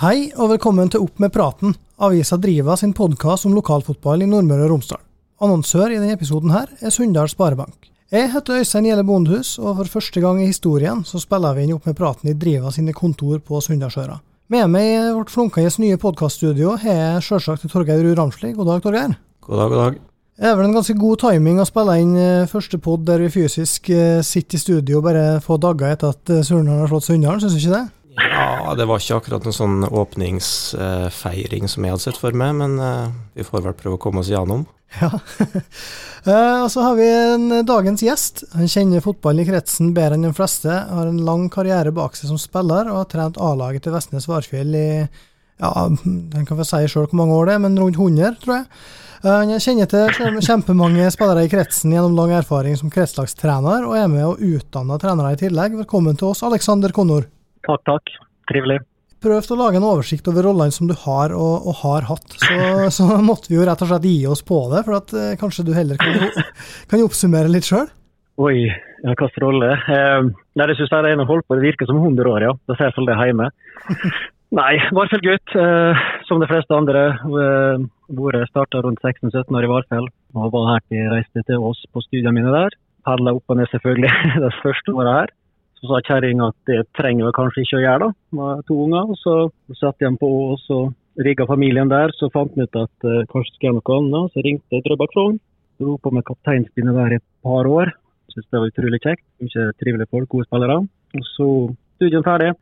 Hei og velkommen til Opp med praten, avisa Driva sin podkast om lokalfotball i Nordmøre og Romsdal. Annonsør i denne episoden her er Sunndal Sparebank. Jeg heter Øystein Gjelle Bondehus, og for første gang i historien så spiller vi inn Opp med praten i Driva sine kontor på Sunndalsøra. Med meg i vårt flunkende nye podkaststudio har jeg sjølsagt Torgeir Ruud Ramsli. God dag, Torgeir. God dag, god dag. Det er vel en ganske god timing å spille inn eh, første pod der vi fysisk eh, sitter i studio bare få dager etter at eh, Surnadal har slått Sunndal, syns du ikke det? Ja, det var ikke akkurat noen sånn åpningsfeiring som jeg hadde sett for meg, men eh, vi får vel prøve å komme oss gjennom. Ja. Eh, og så har vi en dagens gjest. Han kjenner fotballen i kretsen bedre enn de fleste. Har en lang karriere bak seg som spiller, og har trent A-laget til Vestnes Varfjell i ja, den kan få si sjøl hvor mange år det er, men rundt 100, tror jeg. Eh, Han kjenner til kjempemange spillere i kretsen gjennom lang erfaring som kretslagstrener, og er med og utdanner trenere i tillegg. Velkommen til oss, Alexander Konor. Takk, takk. Trivelig. Prøvd å lage en oversikt over rollene som du har og, og har hatt, så, så måtte vi jo rett og slett gi oss på det. For at eh, kanskje du heller kan, kan oppsummere litt sjøl? Oi, ja, hvilken rolle. Eh, nei, det synes jeg det er en holdt på. Det virker som 100 år, ja. Da ser iallfall det hjemme. Nei, Varfjell-gutt. Eh, som de fleste andre. Eh, hvor jeg starta rundt 16-17 år i Varfjell. Og var her til reiste til oss på studiene mine der. Padla opp og ned selvfølgelig det første året her. Så sa kjerringa at det trenger vi kanskje ikke å gjøre, da, med to unger. Så satte jeg på og så rigga familien der. Så fant vi ut at uh, kanskje skulle gjøre noe annet. Så ringte Drøbak Frogn. Dro på med kapteinspinnet der i et par år. Syns det var utrolig kjekt. Mye trivelige folk, gode spillere. Og så studien ferdig.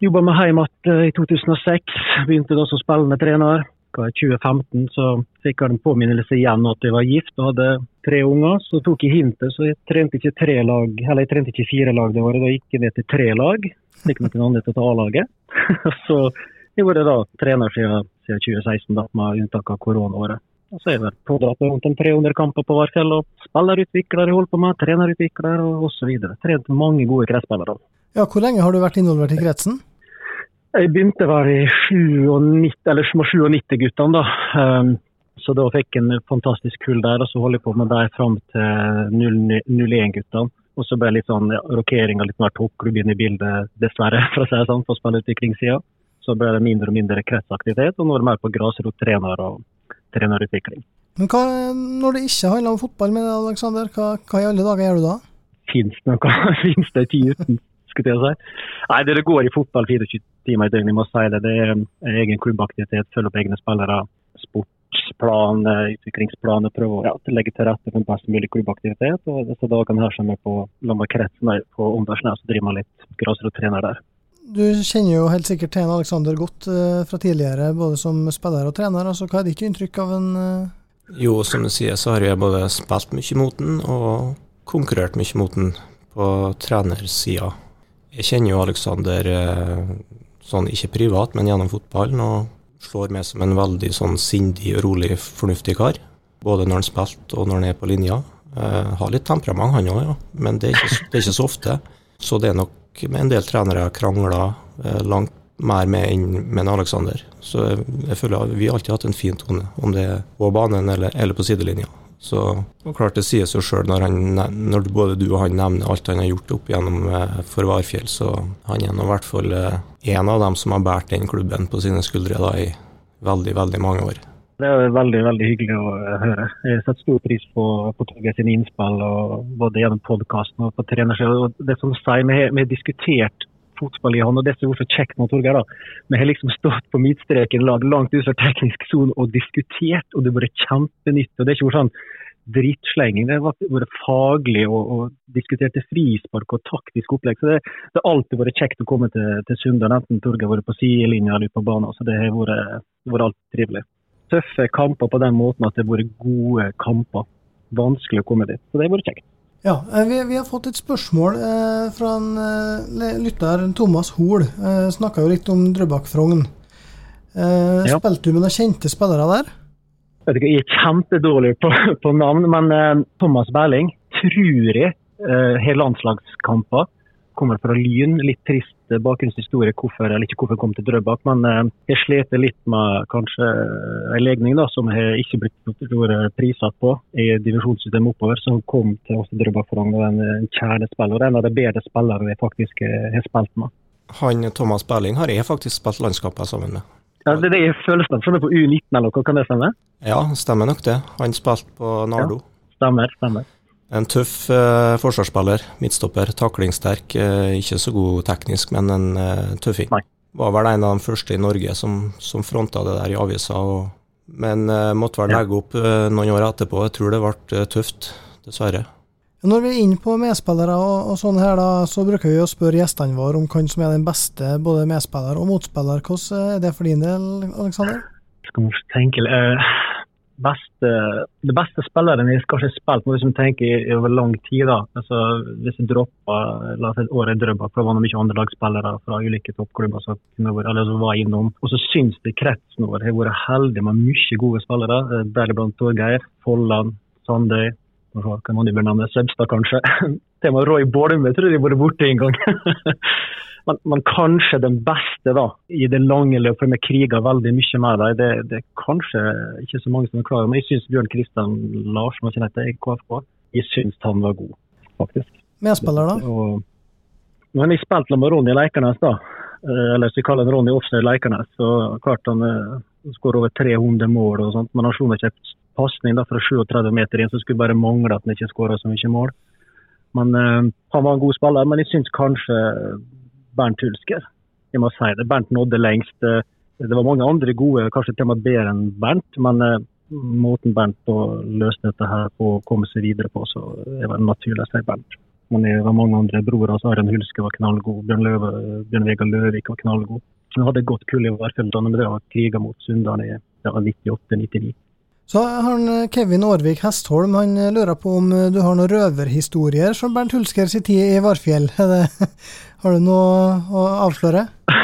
Jobba meg hjem igjen i 2006. Begynte da som spillende trener. I 2015 så fikk jeg en påminnelse igjen at jeg var gift og hadde tre unger. Så tok jeg hintet, så jeg trente ikke tre lag, eller jeg trente ikke fire lag det året. Da gikk jeg ned til tre lag. Fikk noen andre til å ta A-laget. så jeg har vært da trener siden, siden 2016, da, med unntak av koronaåret. Og så har jeg vært pådratt rundt en 300 kamper på Varfjell, og spillerutvikler jeg holdt på med, trenerutvikler og osv. Trent mange gode kretsspillere. Ja, hvor lenge har du vært involvert i kretsen? Jeg begynte vel i 97, eller 97-guttene, da. Um, så da fikk jeg en fantastisk kull der, og så holdt jeg på med der fram til 01-guttene. Og så ble litt sånn ja, rokeringa litt mer toppklubb inn i bildet, dessverre, for å si det sånn, på spillutviklingssida. Så ble det mindre og mindre kretsaktivitet, og nå er det mer på grasrottrener og trenerutvikling. Men hva, når det ikke handler om fotball med deg, Alexander, hva, hva, i alle dager gjør du da? Fins det noe? Fins det tid uten? Skulle jeg si. Nei, det, det går i fotball 24 timer i døgnet, må si det. Det er egen klubbaktivitet, følge opp egne spillere. Sportsplan, utviklingsplan. Prøve å ja, legge til rette for best mulig klubbaktivitet. Og disse dagene her som er på Lamberkretsen på Åndalsnes, så driver man litt grasrottrener der. Du kjenner jo helt sikkert til Alexander godt uh, fra tidligere, både som spiller og trener. altså Hva er ditt inntrykk av en uh... Jo, som du sier, så har jeg både spilt mye mot den og konkurrert mye mot den på trenersida. Jeg kjenner jo Alexander uh, sånn ikke privat, men gjennom fotballen, og slår meg som en veldig sånn sindig, rolig, fornuftig kar. Både når han spilte og når han er på linja. har litt temperament, han òg, ja. men det er, ikke, det er ikke så ofte. Så det er nok med en del trenere krangla eh, langt mer med enn med en Alexander. Så jeg, jeg føler vi har alltid hatt en fin tone, om det er på banen eller, eller på sidelinja. Så og klart det sier seg sjøl når, når både du og han nevner alt han har gjort opp gjennom eh, for Varfjell, så han er nå i hvert fall eh, en av dem som har båret den klubben på sine skuldre da, i veldig, veldig mange år. Det er veldig veldig hyggelig å høre. Jeg setter stor pris på, på Torgeir sine innspill, både gjennom podkasten og på trenersida. Det som sier, vi har, vi har diskutert fotball i han, og det som er så kjekt med Torgeir, da. Vi har liksom stått på midtstreken langt utenfor teknisk sone og diskutert, og det har vært kjempenytt. og Det er ikke sånn drittslenging. Det har vært faglig og, og diskuterte frispark og taktisk opplegg. så Det, det har alltid vært kjekt å komme til, til Sunndal, enten Torgeir har vært på sidelinja eller ute på banen. så Det har vært, vært alltid trivelig tøffe kamper på den måten at det har vært gode kamper. Vanskelig å komme dit. Så det har vært kjekt. Ja, vi, vi, har fått et spørsmål eh, fra en eh, lytter, Thomas Hoel. Eh, Snakka jo litt om Drøbak-Frogn. Eh, Ja. Spilte du med noen kjente spillere der? Vet ikke, jeg er kjempedårlig på, på navn, men eh, Thomas Berling tror jeg eh, har landslagskamper. Kommer fra Lyn. Litt trist eh, bakgrunnshistorie hvorfor eller ikke hvorfor jeg kom til Drøbak. Men eh, jeg slet litt med kanskje eh, en legning da, som har ikke blitt prissatt på i divisjonssystemet oppover. Som kom til oss i Drøbak for en, en kjernespiller. En av de bedre spillere jeg faktisk eh, har spilt med. Han Thomas Berling har jeg faktisk spilt landskamper sammen med. Ja, det er det jeg føler som sånn på U19 eller noe, kan det stemme? Ja, stemmer nok det. Han spilte på Nardo. Stemmer, stemmer. En tøff eh, forsvarsspiller, midtstopper, taklingssterk. Eh, ikke så god teknisk, men en eh, tøffing. Nei. Var vel en av de første i Norge som, som fronta det der i avisa. Og, men eh, måtte vel legge opp eh, noen år etterpå. Jeg tror det ble eh, tøft, dessverre. Når vi er inne på medspillere og, og sånn her, da, så bruker vi å spørre gjestene våre om hvem som er den beste både medspiller og motspiller. Hvordan er det for din del, Aleksander? skal tenke eh, beste, Det beste spilleren jeg kanskje har spilt tenker i, i over lang tid. da, altså Hvis jeg dropper la oss si et år i Drøbak, for det var mye andrelagsspillere fra ulike toppklubber som, eller som var innom. Og så syns jeg kretsen vår har vært heldig med mye gode spillere, eh, deriblant Torgeir, Folland, Sandøy. Hva kan man bør navne? Søbstad, kanskje. Til og med Roy Bolme tror jeg har vært borte en gang. men, men kanskje den beste da, i det lange løpet, med kriger veldig mye med dem. Det, det er kanskje ikke så mange som er klar over, men jeg syns Bjørn Kristian Larsen ikke dette i KFK. Jeg syns han var god, faktisk. Medspiller, da? Og, men jeg spilte med Ronny Leikernes, da. Eh, Eller så kaller han Ronny Offside Leikernes. Så klart han eh, skårer over 300 mål og sånt, men han slo ikke en pasning fra 37 meter inn, så skulle bare mangle at han ikke skåra så mye mål. Men eh, han var en god spiller, men jeg syns kanskje Bernt Hulsker. Jeg må si det. Bernt nådde lengst. Eh, Det var mange andre gode, kanskje til og med bedre enn Bernt, men eh, måten Bernt løste dette her på å komme seg videre på, så det naturlig å si Bernt. Men det var mange andre brorer. altså Arian Hulske var knallgod. Bjørn, Løve, Bjørn Vegard Løvik var knallgod. Vi hadde et godt kull i Varfjellene, men det var kriga mot Sunndal i ja, 98-99. Så han eh, Kevin Aarvik Hestholm han eh, lurer på om eh, du har noen røverhistorier som Bernt Hulsker sin tid i Varfjell. Har du noe å avsløre?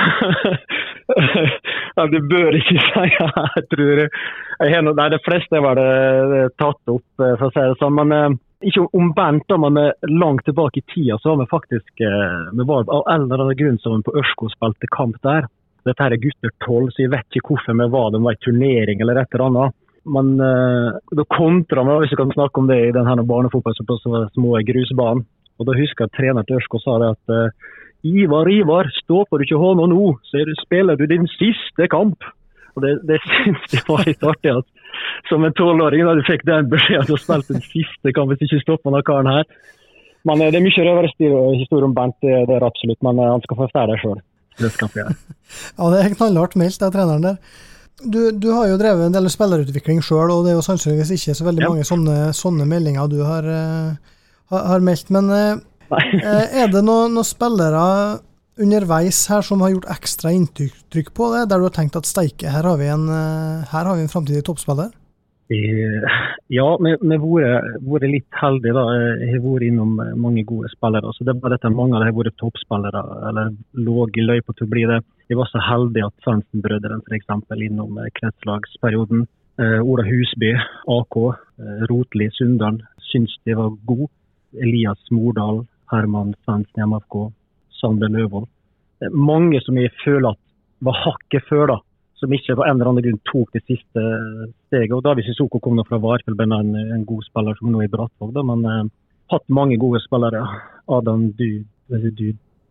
ja, du bør ikke si jeg tror jeg har noe, nei, De fleste var det tatt opp, for å si det sånn. Men ikke om Bernt, da, men langt tilbake i tida så var vi faktisk vi var Av en eller annen grunn som på Ørsko spilte kamp der. Dette her er gutter tolv, så jeg vet ikke hvorfor vi var det var i turnering eller et eller annet. Men eh, da kontra vi, hvis vi kan snakke om det i denne barnefotballen, så var små grusbanen. Og da husker jeg at trener til Ørsko sa det at eh, Ivar, Ivar, stopper du ikke hånda nå, så er spiller du din siste kamp. Og Det, det syns jeg var litt artig. at Som en tolvåring da du fikk den beskjeden at du har spilt den siste kamp hvis du ikke stopper denne karen her. Men eh, det er mye røverhistorie om Bernt, det, det er absolutt. Men eh, han skal få fortelle der sjøl. Det skal han gjøre. Ja, det er knallhardt meldt av treneren der. Du, du har jo drevet en del spillerutvikling sjøl, og det er jo sannsynligvis ikke så veldig Ja. mange sånne, sånne meldinger du har, eh, har, har meldt. Men eh, eh, er det noen noe spillere underveis her som har gjort ekstra inntrykk på det, der du har tenkt at steike, her har vi en, her har vi en framtidig toppspiller? Ja, vi har vært- litt heldige. da. Jeg har vært innom mange gode spillere. så det er bare dette Mange av dem har vært toppspillere eller lå i løypa til å bli det. Jeg var så heldig at Sørensen-brødrene f.eks. innom eh, kretslagsperioden. Eh, Ola Husby, AK, eh, Rotli Sunndal syns de var gode. Elias Mordal, Herman Svendsen i MFK, Sander Løvold. Mange som jeg føler at var hakket før, da som ikke på en eller annen grunn tok det siste steget. Og David Sissoko kom nå fra Varfjell, en, en god spiller som nå er i Brattvåg. da, Men eh, hatt mange gode spillere. Adam Dud, du,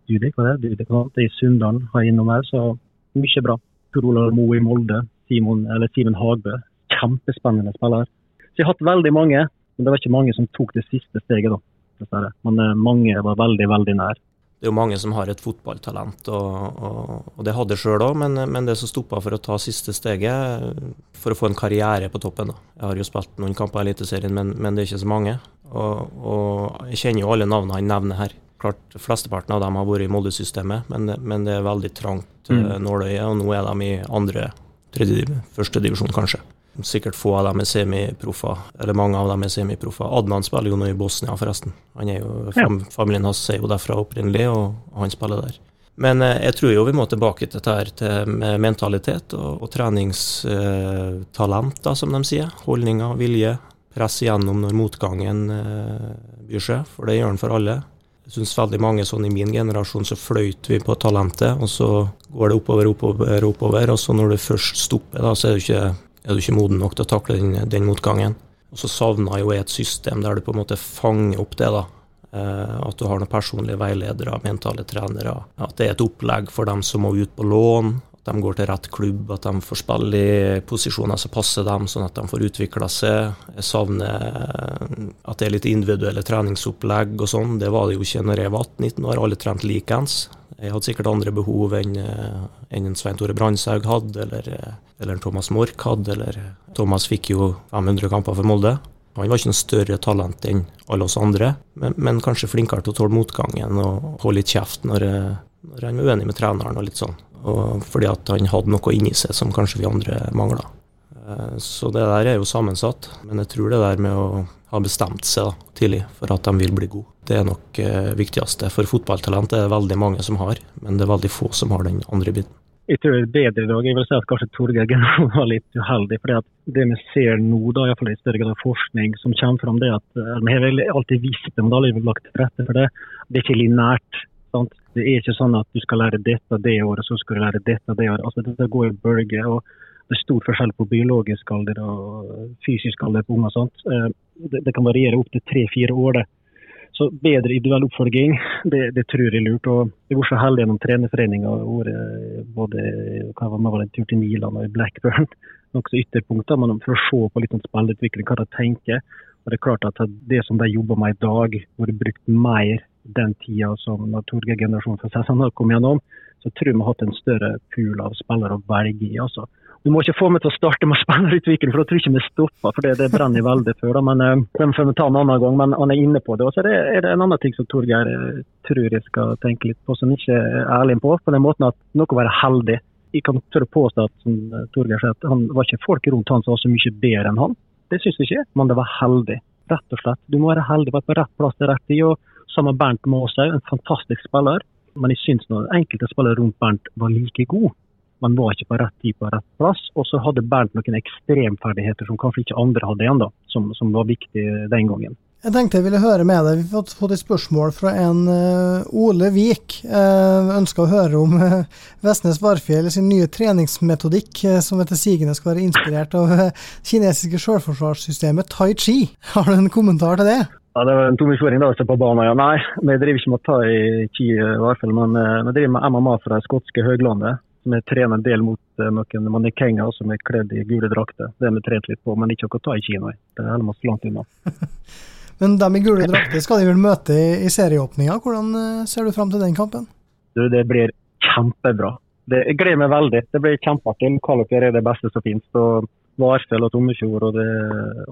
Er hva? er i Sunndal har jeg innom her, så mye bra. Tor Olav Moe i Molde, Simon, eller Simen Hagbø. Kjempespennende spiller. Så jeg har hatt veldig mange, men det var ikke mange som tok det siste steget, da. dessverre. Men eh, mange var veldig, veldig nær. Det er jo mange som har et fotballtalent, og, og, og det hadde sjøl òg, men, men det som stoppa for å ta siste steget, for å få en karriere på toppen da. Jeg har jo spilt noen kamper i Eliteserien, men, men det er ikke så mange. Og, og jeg kjenner jo alle navnene han nevner her. Klart, Flesteparten av dem har vært i Molde-systemet, men, men det er veldig trangt Mm. mm. nåløye, og nå er de i andre, tredje, første divisjon, kanskje. Sikkert få av dem er semiproffer, eller mange av dem er semiproffer. Adnan spiller jo nå i Bosnia, forresten. Han er jo, fam, Familien hans er jo derfra opprinnelig, og, han spiller der. Men eh, jeg tror jo vi må tilbake til dette her til mentalitet og, og treningstalent, da, som de sier. Holdninger, vilje. Press igjennom når motgangen eh, byr seg, for det gjør den for alle. Jeg syns veldig mange sånn i min generasjon så fløyt vi på talentet, og så går det oppover, oppover, oppover. Og så når det først stopper, da, så er du ikke, er du ikke moden nok til å takle den, den motgangen. Og så savna jo et system der du på en måte fanger opp det, da. Eh, at du har noen personlige veiledere, mentale trenere. At det er et opplegg for dem som må ut på lån. De går til rett klubb, at de får spille i posisjoner som passer dem, sånn at de får utvikla seg. Jeg savner eh, at det er litt individuelle treningsopplegg og sånn. Det var det jo ikke når jeg var 18-19 år. Alle trente likeens. Jeg hadde sikkert andre behov enn eh, en Svein Tore Brandtzæg hadde, eller, eller Thomas Mork hadde. Eller Thomas fikk jo 500 kamper for Molde. Han var ikke noe større talent enn alle oss andre, men, men kanskje flinkere til å tåle motgangen og holde litt kjeft når, når han var uenig med treneren og litt sånn. Og fordi at han hadde noe inni seg som kanskje vi andre mangla. Eh, så det der er jo sammensatt, men jeg tror det der med å ha bestemt seg da, tidlig for at de vil bli gode, det er nok eh, viktigste. For fotballtalent er det veldig mange som har, men det er veldig få som har den andre biten jeg tror det er bedre i dag. Jeg vil si at kanskje Torgeir Generasjon var litt uheldig. at Det vi ser nå, da, iallfall i større grad forskning som kommer fram, det at eh, vi har alltid visst det, men det har aldri lagt til rette for det. Det er ikke linært. Sant? Det er ikke sånn at du skal lære dette det året, så skal du lære dette det året. Altså, Dette går i bølger. og Det er stor forskjell på biologisk alder og fysisk alder på unger. Eh, det, det kan variere opp til tre-fire år. det. Så bedre individuell oppfølging, det, det, tror jeg er lurt. og Jeg var så heldig gjennom trenerforeninga både hva var det, en tur til Milan og i Blackburn. Nokså ytterpunkter, men for å se på litt om spillerutvikling, hva de tenker. Og Det er klart at det som de jobber med i dag, hvor det brukt mer den tida som Torgeir-generasjonen for seg har kommet gjennom, så tror jeg vi har hatt en større pool av spillere å velge i. altså. Du må ikke få meg til å starte med spillerutvikling, for da tror jeg ikke vi stopper. for Det, det brenner veldig for. Da. Men uh, får vi ta en annen gang, men han er inne på det. Og så er det, det en annen ting som Torgeir uh, tror jeg skal tenke litt på, som han ikke er ærlig på. På den måten at noe å være heldig. Jeg kan tørre påstå at som uh, Torgeir sier, at han var ikke folk rundt han som var så mye bedre enn han. Det syns jeg ikke, men det var heldig. Rett og slett. Du må være heldig, på rett plass til rett tid. og Sammen med Bernt òg, en fantastisk spiller. Men jeg syns enkelte spillere rundt Bernt var like gode man var ikke på rett tid på rett plass. Og så hadde Bernt noen ekstremferdigheter som kanskje ikke andre hadde igjen, da, som, som var viktig den gangen. Jeg tenkte jeg ville høre med deg. Vi har fått et spørsmål fra en uh, Ole Vik. Uh, ønsker å høre om uh, Vestnes Varfjell sin nye treningsmetodikk, uh, som etter sigende skal være inspirert av kinesiske selvforsvarssystemet tai chi. Har du en kommentar til det? Ja, Det var en tommisføring da, på banen. Ja. Nei, vi driver ikke med thai chi, i hvert fall, men vi driver med MMA fra det skotske høglandet. Vi trener en del mot uh, noen mannekenger som er kledd i gule drakter. Det har vi trent litt på, men ikke å ta i nei. Det holder vi oss langt unna. men dem i gule drakter skal de vel møte i, i serieåpninga. Hvordan ser du fram til den kampen? Du, det blir kjempebra. Det, jeg gleder meg veldig. Det blir kjempeartig. Kvalitet er det beste som finnes. Og Varfjell og Tommefjord og det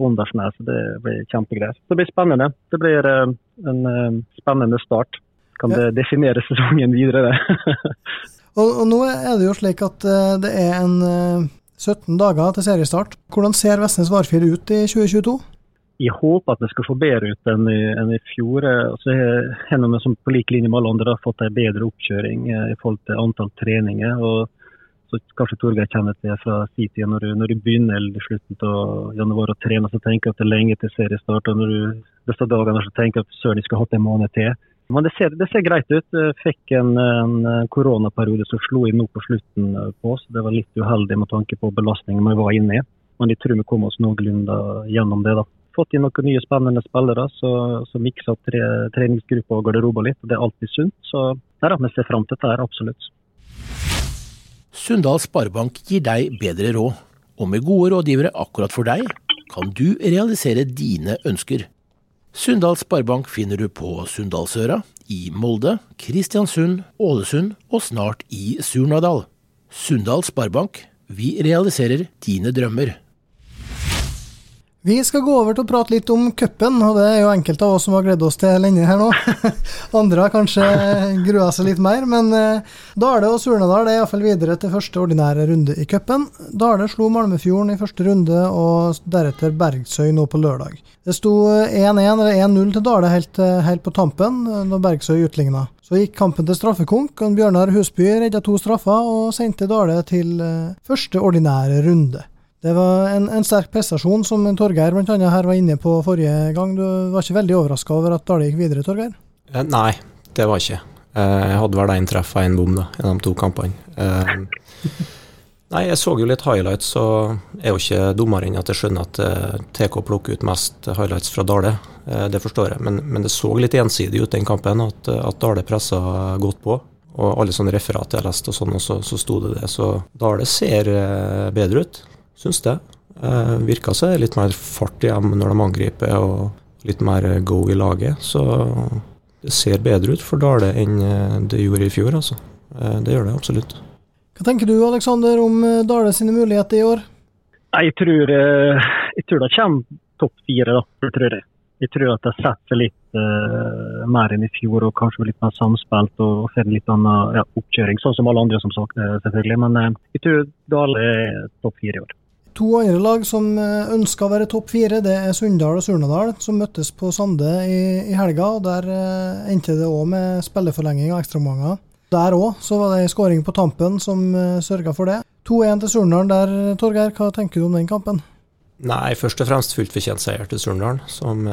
Åndalsnes. Det blir kjempegreier. Det blir spennende. Det blir uh, en uh, spennende start. Kan ja. det definere sesongen videre, det. Og, og, nå er det jo slik at uh, det er en uh, eh, 17 dager til seriestart. Hvordan ser Vestnes Varfjell ut i 2022? Jeg håper at det skal få bedre ut enn i, enn i fjor. Jeg har som på lik linje med alle andre fått en bedre oppkjøring i forhold til antall treninger. og så Kanskje Torgeir kjenner til fra si tid. Når når du begynner eller slutten av januar å trene, så tenker du at det er lenge til seriestart. og når du disse dagene så tenker at søren, jeg skulle hatt en måned til. Men det ser, det ser, greit ut. Jeg fikk en, en koronaperiode som slo inn nå på slutten på oss. Det var litt uheldig med tanke på belastningen vi var inne i. Men jeg tror vi kom oss noenlunde gjennom det. da. Fått inn noen nye spennende spillere som opp tre, treningsgrupper og garderober litt. Det er alltid sunt. Så der vi ser fram til dette, absolutt. Sunndal Sparebank gir deg bedre råd. Og med gode rådgivere akkurat for deg, kan du realisere dine ønsker. Sunndal Sparebank finner du på Sunndalsøra, i Molde, Kristiansund, Ålesund og snart i Surnadal. Sunndal Sparebank, vi realiserer dine drømmer. Vi skal gå over til å prate litt om cupen, og det er jo enkelte av oss som har gledet oss til lenge her nå. Andre har kanskje grua seg litt mer, men eh, Dale og Surnadal er iallfall videre til første ordinære runde i cupen. Dale slo Malmefjorden i første runde, og deretter Bergsøy nå på lørdag. Det sto 1-1 eller 1-0 til Dale helt, helt, på tampen, når Bergsøy utligna. Så gikk kampen til straffekonk, og Bjørnar Husby redda to straffer og sendte Dale til eh, første ordinære runde. Det var en, en sterk prestasjon, som Torgeir blant annet her var inne på forrige gang. Du var ikke veldig overraska over at Dale gikk videre, Torgeir? Eh, nei, det var ikke. Eh, jeg hadde vel én treff og én bom da, i de to kampene. Eh, nei, jeg så jo litt highlights, og er jo ikke dummere enn at jeg skjønner at eh, TK plukker ut mest highlights fra Dale. Det forstår jeg, men, men, det så litt ensidig ut den kampen, at, at Dale pressa godt på. Og alle sånne referat jeg leste, og sånn, og så, så sto det det. Så Dale ser bedre ut, syns det. Eh, virka seg litt mer fart igjen når de angriper, og litt mer go i laget. Så det ser bedre ut for Dale enn eh, det gjorde i fjor, altså. Eh, det gjør det absolutt. Hva tenker du Alexander, om eh, Dale sine muligheter i år? Jeg tror, jeg tror det kommer topp fire, da. Det tror jeg. Jeg tror at det setter litt uh, mer enn i fjor, og kanskje litt mer samspilt og får en litt annen ja, oppkjøring. Sånn som alle andre som sagt, selvfølgelig. Men uh, jeg tror Dale er topp fire i år. To andre lag som eh, ønsker å være topp fire, det er Sunndal og Surnadal, som møttes på Sande i, i helga. og Der eh, endte det òg med spilleforlenging og ekstraomganger. Der òg var det en skåring på tampen som uh, sørga for det. 2-1 til Surndal der, Torgeir. Hva tenker du om den kampen? Nei, først og fremst fullt fortjent seier til Surndal, som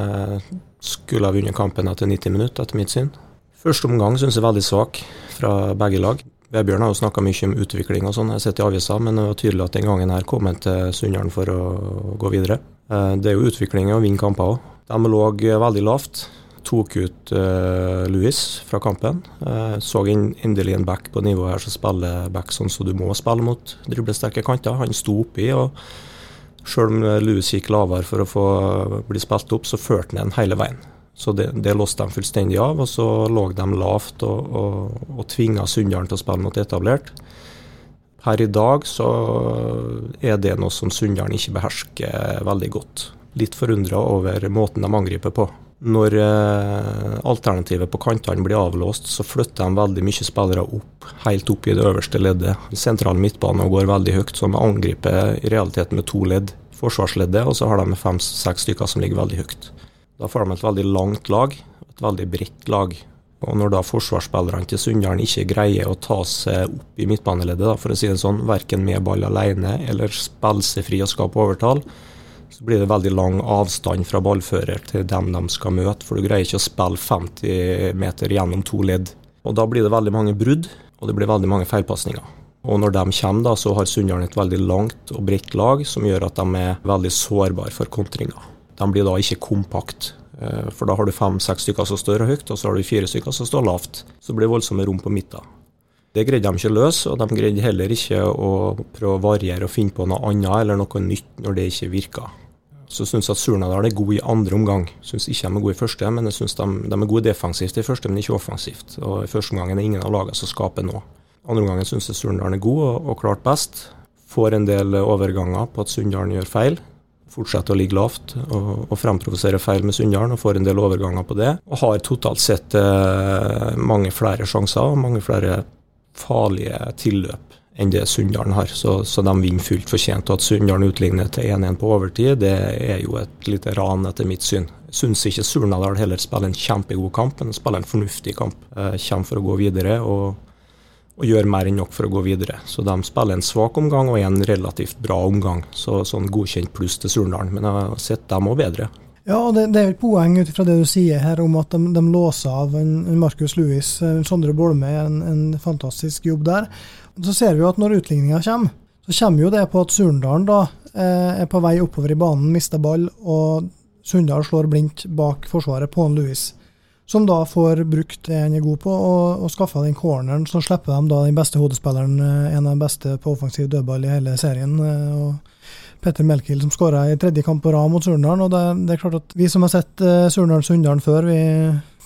skulle ha vunnet kampen etter 90 minutter, etter mitt syn. Første omgang syns jeg er veldig svak fra begge lag. Vebjørn har jo snakka mye om utvikling og sånn, jeg sett i avisa, men det var tydelig at den gangen her kom han til Sunndalen for å gå videre. Eh, det er jo utvikling å vinne kamper òg. De lå veldig lavt. Tok ut uh, Louis fra kampen. Uh, så endelig en back på nivået her som spiller back sånn som du må spille mot driblesterke kanter. Han sto oppi, og sjøl om Louis gikk lavere for å få bli spilt opp, så førte han den hele veien. Så det, det låste de fullstendig av, og så lå de lavt og, og, og tvinga Sunndalen til å spille mot etablert. Her i dag så er det noe som Sunndalen ikke behersker veldig godt. Litt forundra over måten de angriper på. Når eh, alternativet på kantene blir avlåst, så flytter de veldig mye spillere opp, helt opp i det øverste leddet. Sentral midtbane går veldig høyt, så de angriper i realiteten med to ledd. Forsvarsleddet, og så har de fem-seks stykker som ligger veldig høyt. Da får de et veldig langt lag, et veldig bredt lag. Og når da forsvarsspillerne til Sunndalen ikke greier å ta seg opp i midtbaneleddet, for å si det sånn, verken med ball alene eller spille seg fri og skape overtall, så blir det veldig lang avstand fra ballfører til dem de skal møte. For du greier ikke å spille 50 meter gjennom to ledd. Og da blir det veldig mange brudd, og det blir veldig mange feilpasninger. Og når de kommer, da, så har Sunndalen et veldig langt og bredt lag som gjør at de er veldig sårbare for kontringer. De blir da ikke kompakt. Eh, for da har du fem-seks stykker som står høyt, og så har du fire stykker som står lavt. Så det blir voldsomme rom på midten. Det greide de ikke å løse, og de greide heller ikke å prøve å variere og finne på noe annet eller noe nytt når det ikke virka. Så syns jeg at Surnadal er gode i andre omgang. Syns ikke de er gode i første, men jeg syns de, de, er gode defensivt i første, men ikke offensivt. Og I første omgang er det ingen av lagene som skaper noe. Andre omgangen syns jeg Surnadal er god og, og klart best. Får en del overganger på at Sunndalen gjør feil fortsetter å ligge lavt og, og fremprovosere feil med Sunndalen og får en del overganger på det. Og har totalt sett eh, mange flere sjanser og mange flere farlige tilløp enn det Sunndalen har. Så, så, de vinner fullt fortjent. Og at Sunndalen utligner til 1-1 på overtid, det er jo et lite ran etter mitt syn. Syns ikke Surnadal heller spiller en kjempegod kamp, men spiller en fornuftig kamp. Eh, kommer for å gå videre. og og gjør mer enn nok for å gå videre. Så de spiller en svak omgang og en relativt bra omgang. Så sånn godkjent pluss til Surndalen. Men jeg har sett dem òg bedre. Ja, og det, det er et poeng ut fra det du sier her om at de, de låser av en, en Markus Louis. Sondre Bolme gjør en, en, fantastisk jobb der. Så ser vi jo at når utligninga kommer, så kommer jo det på at Surndalen da eh, er på vei oppover i banen, mister ball, og Sunndal slår blindt bak forsvaret på en Louis som da får brukt det han er god på, og, og skaffa den corneren. Så slipper de da den beste hodespilleren, eh, en av de beste på offensiv dødball i hele serien. Eh, og Petter Melkild som skåra i tredje kamp på rad mot Surnadal. Og det, det, er klart at vi som har sett uh, Surnadal-Sunndalen før, vi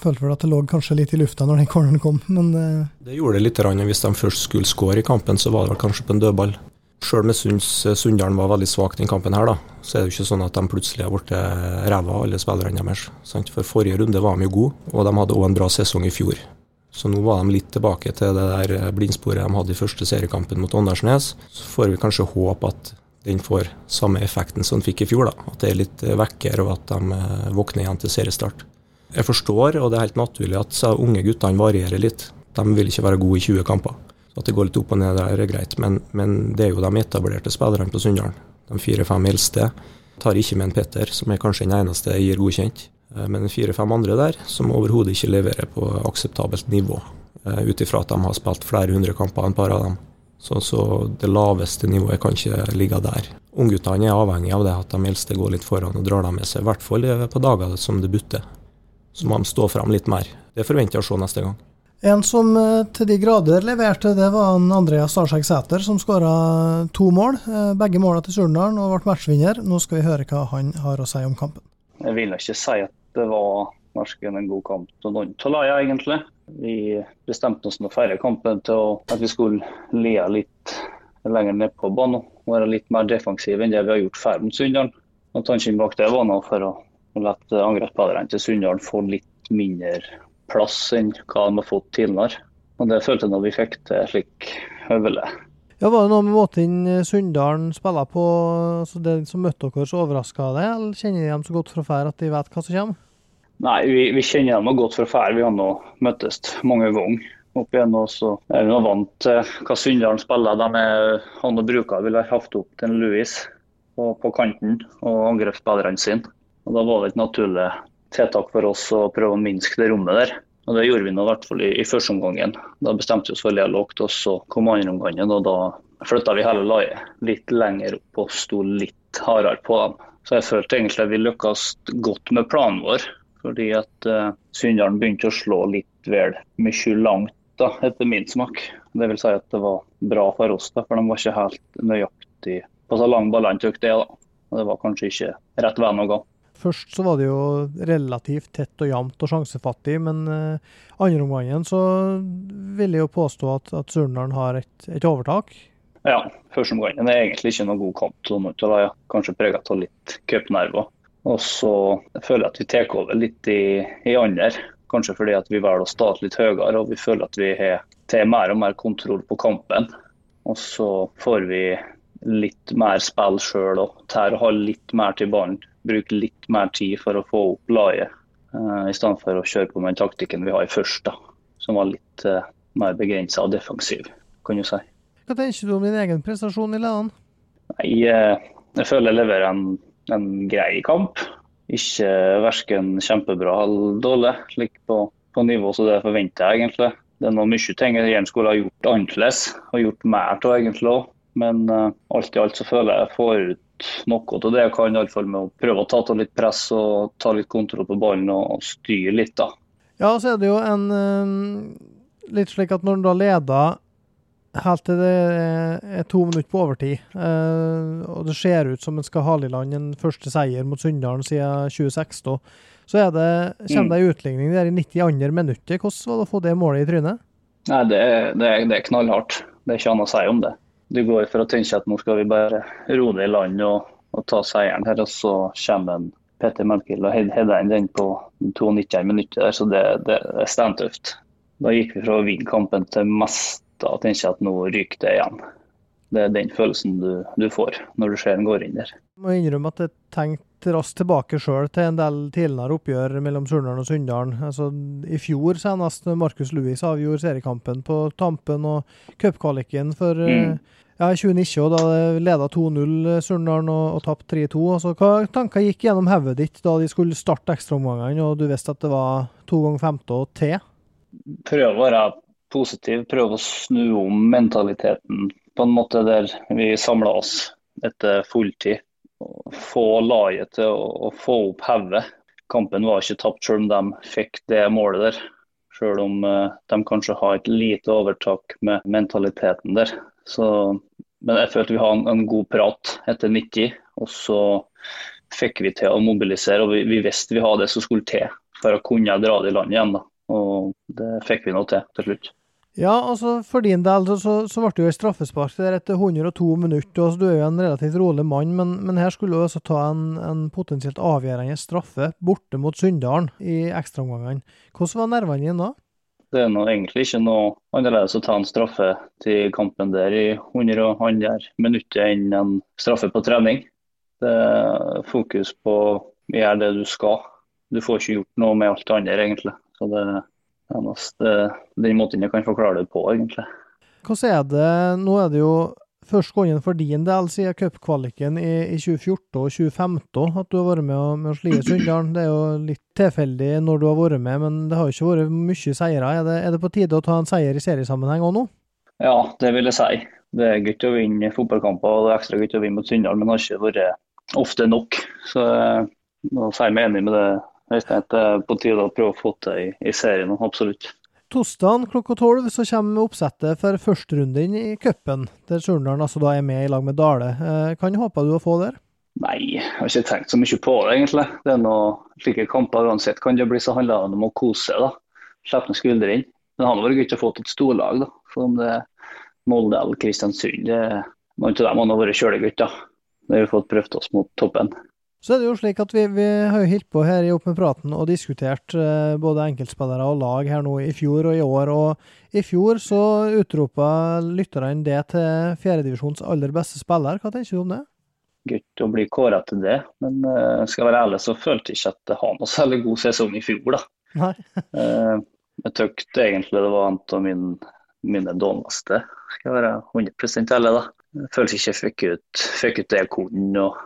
følte vel at det lå kanskje litt i lufta når den corneren kom, men uh, Det gjorde det litt. Hvis de først skulle skåre i kampen, så var det kanskje på en dødball. Sjøl om jeg syns Sunndalen var veldig svak den kampen, her da, så er det jo ikke sånn at de plutselig har blitt ræva, alle spillerne deres. For forrige runde var de jo gode, og de hadde òg en bra sesong i fjor. Så nå var de litt tilbake til det der blindsporet de hadde i første seriekampen mot Åndalsnes. Så får vi kanskje håpe at den får samme effekten som den fikk i fjor. da, At det er litt vekker, og at de eh, våkner igjen til seriestart. Jeg forstår, og det er helt naturlig at unge guttene varierer litt. De vil ikke være gode i 20 kamper. Så At det går litt opp og ned der er greit, men, men det er jo de etablerte spillerne på Sunndalen. De fire-fem eldste. Tar ikke med en Petter, som er kanskje den eneste jeg gir godkjent. Eh, Men fire-fem andre der som overhodet ikke leverer på akseptabelt nivå. eh, Ut ifra at de har spilt flere hundre kamper, en par av dem. Så, så det laveste nivået kan ikke ligge der. Ungguttene er avhengig av det at de eldste går litt foran og drar dem med seg, i hvert fall eh, på dager som det butter. Så må de stå fram litt mer. Det forventer jeg å se neste gang. En som eh, til de grader leverte, det var en Andreas Starsek Sæter, som skåra to mål. eh, Begge måla til Surnadal og ble matchvinner. Nå skal vi høre hva han har å si om kampen. Jeg vil ikke si at det var verken en god kamp til noen av lagene, egentlig. Vi bestemte oss med å feire kampen til at vi skulle le litt lenger ned på banen. og Være litt mer defensive enn det vi har gjort før mot Sunndal. Tanken bak det var nå for å la angrepsspillerne til Sunndal få litt mindre plass enn hva de har fått tidligere. Og Det følte jeg da vi fikk til slik høvelig. Ja, Var det noe med måten Sunndalen spiller på, altså det som møtte dere, så overraska det? Eller kjenner de dem så godt fra før at de vet hva som kommer? Nei, vi, vi kjenner dem godt fra før. Vi har nå møttes mange ganger opp igjen. Og Så er vi nå vant til hva Sunndalen spiller. De er, han og bruker ville hatt haft opp til Louis på, på kanten og angrepsspillerne sine. Og Da var det et naturlig tiltak for oss å prøve å minske det rommet der. Og Det gjorde vi nå i hvert fall i, i første omgangen. Da bestemte vi oss for lågt, og så kom andre omgangen. og Da flytta vi hele laget litt lenger opp og sto litt hardere på dem. Så jeg følte egentlig at vi lykkes godt med planen vår. Fordi at uh, Sunndalen begynte å slå litt vel mye langt, da, etter min smak. Det vil si at det var bra for oss, da, for de var ikke helt nøyaktig på så lang tok det. da. Og Det var kanskje ikke rett vei å gå. Først så var det jo relativt tett og jevnt og sjansefattig, men uh, andre omgangen så vil jeg jo påstå at, at Surnadal har et, et, overtak. Ja, første omgangen er egentlig ikke noe god kamp. Sånn, ja. Kanskje preget av litt cupnerver. Og så føler jeg at vi tar over litt i, i andre. Kanskje fordi at vi velger å starte litt høyere og vi føler at vi har tar mer og mer kontroll på kampen. Og så får vi litt mer spill sjøl og tar å ha litt mer til ballen. Bruke litt mer tid for å få opp laget, uh, i stedet for å kjøre på med den taktikken vi har i først, da, som var litt uh, mer begrensa og defensiv, kan du si. Hva tenker du om din egen prestasjon i ledene? Nei, uh, jeg føler jeg leverer en en grei kamp. Ikke verken kjempebra eller dårlig. Slik på, på nivå som det forventer jeg egentlig. Det er noe mye ting jeg gjerne skulle ha gjort annerledes og gjort mer av egentlig òg. Men uh, alt i alt så føler jeg jeg får ut noe av det jeg kan, iallfall med å prøve å ta til litt press og ta litt kontroll på ballen og, styre litt, da. Ja, så er det jo en uh, Litt slik at når en da leder helt til det er to minutter på overtid. Uh, og det ser ut som en skal hale i land en første seier mot Sunndalen siden 2016. Så er det, kommer det en utligning der i 92. minuttet. Hvordan var det å få det målet i trynet? Nei, det det, det er, knallhardt. Det er ikke annet å si om det. Du går for å tenke at nå skal vi bare roe det i land og, og, ta seieren her, og så kommer Petter Melkild og header inn den på 92. minutter der, så det, det er steintøft. Da gikk vi fra å vinne kampen til mest tenker jeg at nå ryker det igjen. Det er den følelsen du, du får når du ser den går inn der. Jeg må innrømme at jeg tenkte raskt tilbake sjøl til en del tidligere oppgjør mellom Surnadal og Sunndalen. Altså, I fjor senest Markus Louis avgjorde seriekampen på tampen og cupkvaliken for mm. ja, 2019, da leda 2-0 Surnadal og, og tapte 3-2. Altså, hva tanker gikk gjennom hodet ditt da de skulle starte ekstraomgangene og du visste at det var to ganger femte og T? Prøv å være positiv, prøve å snu om mentaliteten på en måte der vi samla oss etter fulltid. Få laget til å, få opp hodet. Kampen var ikke tapt selv om de fikk det målet der. Selv om uh, de kanskje har et lite overtak med mentaliteten der. Så, men jeg følte vi hadde en, god prat etter 90, og så fikk vi til å mobilisere. og Vi, vi visste vi hadde det som skulle til for å kunne dra det i land igjen. da. Og det fikk vi nå til til slutt. Ja, altså for din del så, så, ble det jo et straffespark der etter 102 minutter. Altså, du er jo en relativt rolig mann, men, men her skulle du altså ta en, en potensielt avgjørende straffe borte mot Sunndalen i ekstraomgangene. Hvordan var nervene dine da? Det er nå egentlig ikke noe annerledes å ta en straffe til kampen der i 102 minutter enn en straffe på trening. Det er fokus på å gjøre det du skal. du får ikke gjort noe med alt det andre, egentlig. Så det er nesten den måten jeg kan forklare det på, egentlig. Hvordan er det Nå er det jo første gangen for din del siden cupkvaliken i, i 2014 og 2015 at du har vært med med å slie Sunndalen. Det er jo litt tilfeldig når du har vært med, men det har jo ikke vært mye seire. Er det, er det på tide å ta en seier i seriesammenheng òg nå? Ja, det vil jeg si. Det er gøy å vinne fotballkamper og det er ekstra gøy å vinne mot Sunndal, men det har ikke vært ofte nok. Så sier jeg meg enig med det, Øystein. Det er på tide å prøve å få til i, i serien, absolutt. Torsdag klokka tolv så kommer oppsettet for førsterunden i cupen, der Surndalen altså da er med i lag med Dale. Eh, kan du å få der? Nei, jeg har ikke tenkt så mye på det, egentlig. Det er noe slike kamper uansett kan det bli så handler det om å kose seg. da. Slippe noen skuldre inn. Det hadde vært gøy å få til et storlag, da. For om det er Molde eller Kristiansund, det, noen av dem hadde vært kjølegutter. Da har vi fått prøvd oss mot toppen. Så er det jo slik at vi, vi har jo holdt på her i Opp med praten og diskutert eh, både enkeltspillere og lag her nå i fjor og i år. Og i fjor så utropa lytterne det til fjerdedivisjons aller beste spiller. Hva tenker du om det? Gutt å bli kåra til det, men uh, skal jeg være ærlig så følte jeg ikke at det har noe særlig god sesong i fjor. da. Nei. uh, jeg tøkte egentlig det var en av mine, mine dårligste, skal jeg være 100 ærlig. da. Jeg følte ikke jeg fikk ut, fikk ut det jeg kunne. og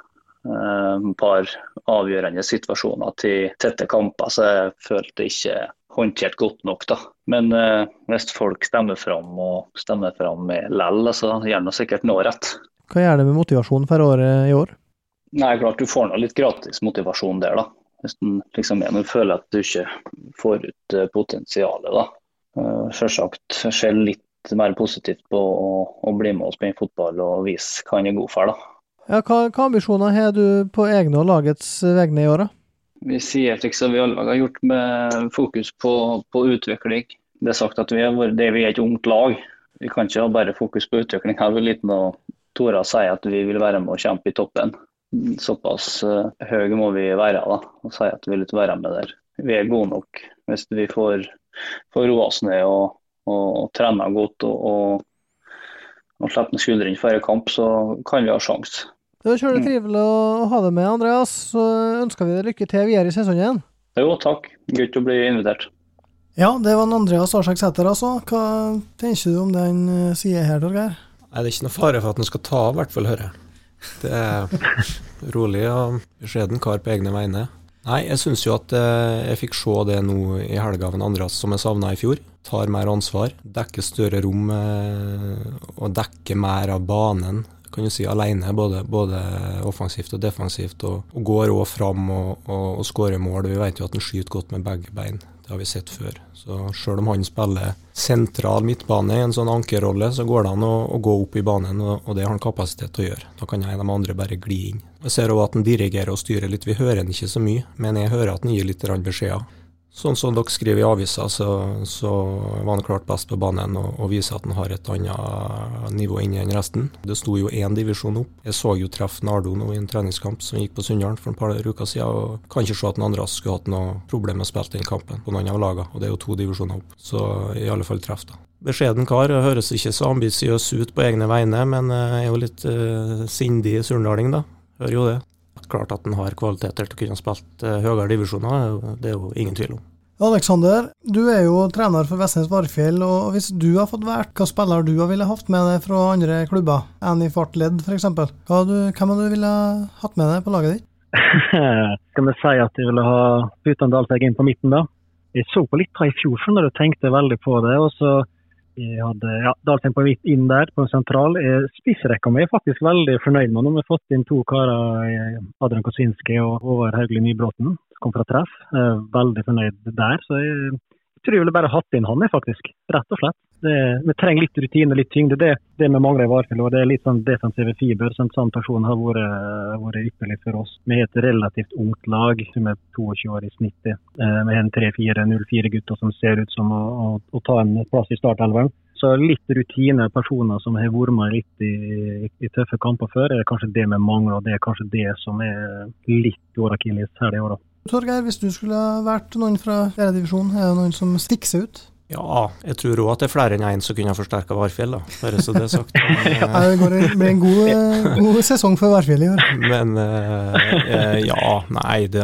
et eh, par avgjørende situasjoner til tette kamper, så jeg følte ikke håndtert godt nok. da. Men eh, hvis folk stemmer fram og stemmer fram likevel, så gjør de sikkert noe rett. Hva gjør det med motivasjonen for året i år? Nei, klart Du får noe litt gratis motivasjon der. da. Hvis du liksom er, føler at du ikke får ut eh, potensialet. da. Uh, Selvsagt ser litt mer positivt på å, å bli med og spille fotball og vise hva han er god for. da. Ja, hva, hva ambisjoner har du på egne og lagets vegne i år? Vi sier slik som vi alle har gjort, med fokus på, på utvikling. Det er sagt at vi er, det vi er et ungt lag. Vi kan ikke ha bare fokus på utvikling. Her vil liten og Tora si at vi vil være med og kjempe i toppen. Såpass uh, høye må vi være da, og si at vi vil være med der. Vi er gode nok. Hvis vi får, får roa oss ned og, og, og godt og, og, og slipper skuldrene før kamp, så kan vi ha sjanse. Det var kjølig mm. trivelig å ha deg med, Andreas. Så ønsker vi deg lykke til videre i sesongen. Jo, takk. Gøy å bli invitert. Ja, det var en Andreas Arsek Sæter, altså. Hva tenker du om den eh, sier her, Torgeir? Nei, Det er ikke noe fare for at han skal ta av, i hvert fall, hører jeg. Det er rolig og beskjeden kar på egne vegne. Nei, jeg syns jo at eh, jeg fikk se det nå i helga av en Andreas som jeg savna i fjor. Tar mer ansvar, dekker større rom eh, og dekker mer av banen kan du si, alene, både, både offensivt og defensivt. Og, og går òg fram og, og, og skårer mål. Vi vet jo at han skyter godt med begge bein. Det har vi sett før. Så Selv om han spiller sentral midtbane i en sånn ankerrolle, så går det an å, å gå opp i banen, og, og, det har han kapasitet til å gjøre. Da kan jeg de andre bare gli inn. Jeg ser òg at han dirigerer og styrer litt. Vi hører han ikke så mye, men jeg hører at han gir litt beskjeder. Sånn som dere skriver i avisa, så, så var han klart best på banen og, og viser at han har et annet nivå inni enn resten. Det sto jo én divisjon opp. Jeg så jo treff Nardo nå i en treningskamp som gikk på Sunndalen for et par uker siden, og kan ikke se at Andreas skulle hatt noe problem med å spille den kampen på noen av lagene, og det er jo to divisjoner opp. Så i alle fall treff, da. Beskjeden kar, høres ikke så ambisiøs ut på egne vegne, men eh, er jo litt uh, sindig surndaling, da. Hører jo det klart at han har kvaliteter til å kunne spilt uh, høyere divisjoner, det er jo ingen tvil om. Alexander, du er jo trener for Vestnes Varfjell, og hvis du har fått valgt hva spiller du ville hatt med deg fra andre klubber enn i Fart Ledd f.eks., hvem du ville hatt med deg på laget ditt? Skal vi si at jeg ville ha Utan Dalsegg inn på midten, da? Jeg så på litt fra i fjor, skjønner du, tenkte veldig på det. og så jeg hadde ja, Dalsheim på hvitt inn der, på en sentral. Spissrekka mi er faktisk veldig fornøyd med. Nå har vi fått inn to karer, Adrian Kosinski og Håvard Haugli Nybråten, som kom fra treff. Veldig fornøyd der. Så jeg tror jeg ville bare hatt inn han, faktisk. Rett og slett. Det, vi trenger litt rutine og litt tyngde. Det, det vi mangler i Varfjell. Det er litt sånn defensive fiber. som sånn person har vært, vært ypperlig for oss. Vi har et relativt ungt lag, som er 22 år i snittet. Eh, vi har en 3-4-0-4 gutter som ser ut som å, å, å ta en plass i startelveren. Så litt rutine, personer som har vært med litt i, i, tøffe kamper før, er kanskje det vi mangler. og Det er kanskje det som er litt vår akilles her i år. Torgeir, hvis du skulle vært noen fra fjerdedivisjon, er det noen som stikker seg ut? Ja, jeg tror òg at det er flere enn én som kunne ha forsterka Varfjell, da, bare så det er sagt. Men, Ja, det går, blir en god, eh, god sesong for Værfjell i år. men eh, eh, ja, nei, det,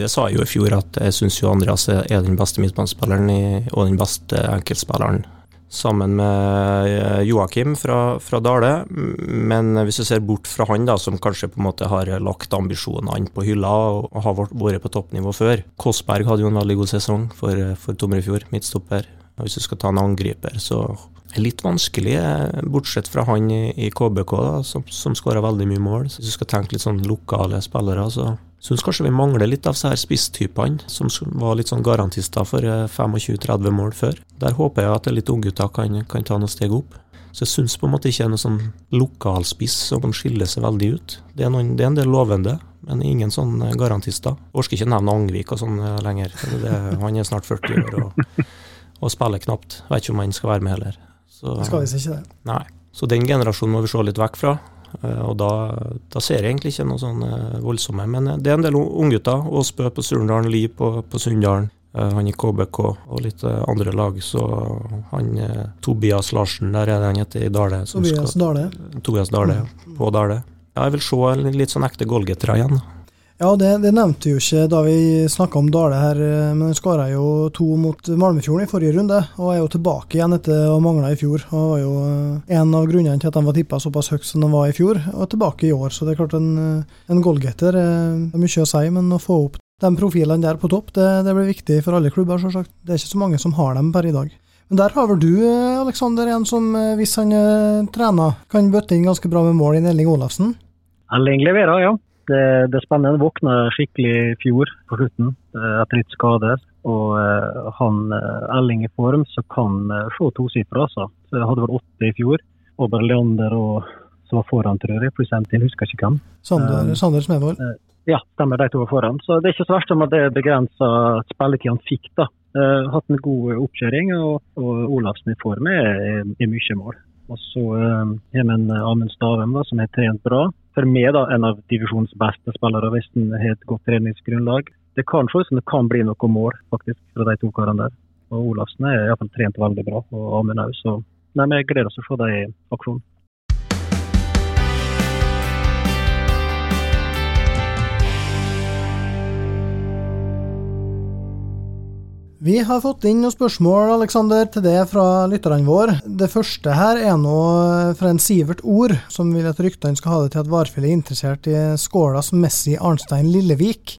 det sa jeg jo i fjor, at jeg syns jo Andreas er den beste midtbanespilleren og den beste enkeltspilleren. Sammen med eh, Joakim fra, fra Dale, men hvis du ser bort fra han, da, som kanskje på en måte har lagt ambisjonene på hylla og har vært- vært på toppnivå før Kåssberg hadde jo en veldig god sesong for, for Tomrefjord, midtstopper. Hvis du skal ta en angriper, så er det litt vanskelig, eh, bortsett fra han i, KBK, da, som, som skåra veldig mye mål. Hvis du skal tenke litt sånn lokale spillere, så syns kanskje vi mangler litt av disse her spisstypene, som var litt sånn garantister for eh, 25-30 mål før. Der håper jeg at litt unggutter kan, kan ta noen steg opp. Så jeg syns på en måte ikke det er noe sånn lokalspiss som skiller seg veldig ut. Det er, noen, det er en del lovende, men ingen sånn eh, garantister. Orker ikke nevne Angvik og sånn eh, lenger. Det, han er snart 40 år og, og spiller knapt. Vet ikke om han skal være med heller. Så, Skal visst ikke det. Nei. Så den generasjonen må vi se litt vekk fra. eh, Og da, da ser jeg egentlig ikke noe sånn eh, voldsomme. Men eh, det er en del unggutter. Åsbø på Surndalen, Li på, på Sunndalen. Han i KBK og litt andre lag. Så han Tobias Larsen, der er det han heter i Dale. Tobias Dale. Tobias Dale, mm. På Dale. Ja, jeg vil se en litt sånn ekte Golgetra igjen. Ja, det, det nevnte jo ikke da vi snakka om Dale her, eh, men han skåra jo to mot Malmefjorden i forrige runde, og er jo tilbake igjen etter å ha mangla i fjor. Og var jo eh, en av grunnene til at de var tippa såpass høyt som de var i fjor, og tilbake i år. Så det er klart en, eh, en goalgetter er mye å si, men å få opp de profilene der på topp, det, det blir viktig for alle klubber, selvsagt. Det er ikke så mange som har dem per i dag. Men der har vel du, Aleksander, en som hvis han trener, kan bøtte inn ganske bra med mål i Elling Olafsen? Elling leverer, ja. Det, det spennende. Våkna skikkelig i fjor på slutten eh, etter litt skader. Og eh, han eh, Elling i form, så kan se tosifra, altså. Så jeg hadde vel åtte i fjor. Og bare Leander og som var foran, tror jeg, pluss til, husker ikke hvem. Sander, Sander Smedvold. Ja, stemmer, de to var foran. Så det er ikke så verst om at det er begrensa spilletid han fikk, da. Uh, hatt en god oppkjøring, og, og Olafsen i form er, er mye mål. Og så uh, har vi en Amund Stavem da, som har trent bra. For meg da, en av divisjonens beste spillere, hvis han har et godt treningsgrunnlag. Det kan se ut som det kan bli noe mål faktisk fra de to karene der. Og Olafsen er iallfall trent veldig bra, og Amund òg. Så nei, vi gleder oss til å se dem i aksjon. Vi har fått inn noen spørsmål Alexander, til det fra lytterne våre. Det første her er nå fra en Sivert Ord, som vil at ryktene skal ha det til at Varfjell er interessert i Skålas Messi Arnstein Lillevik.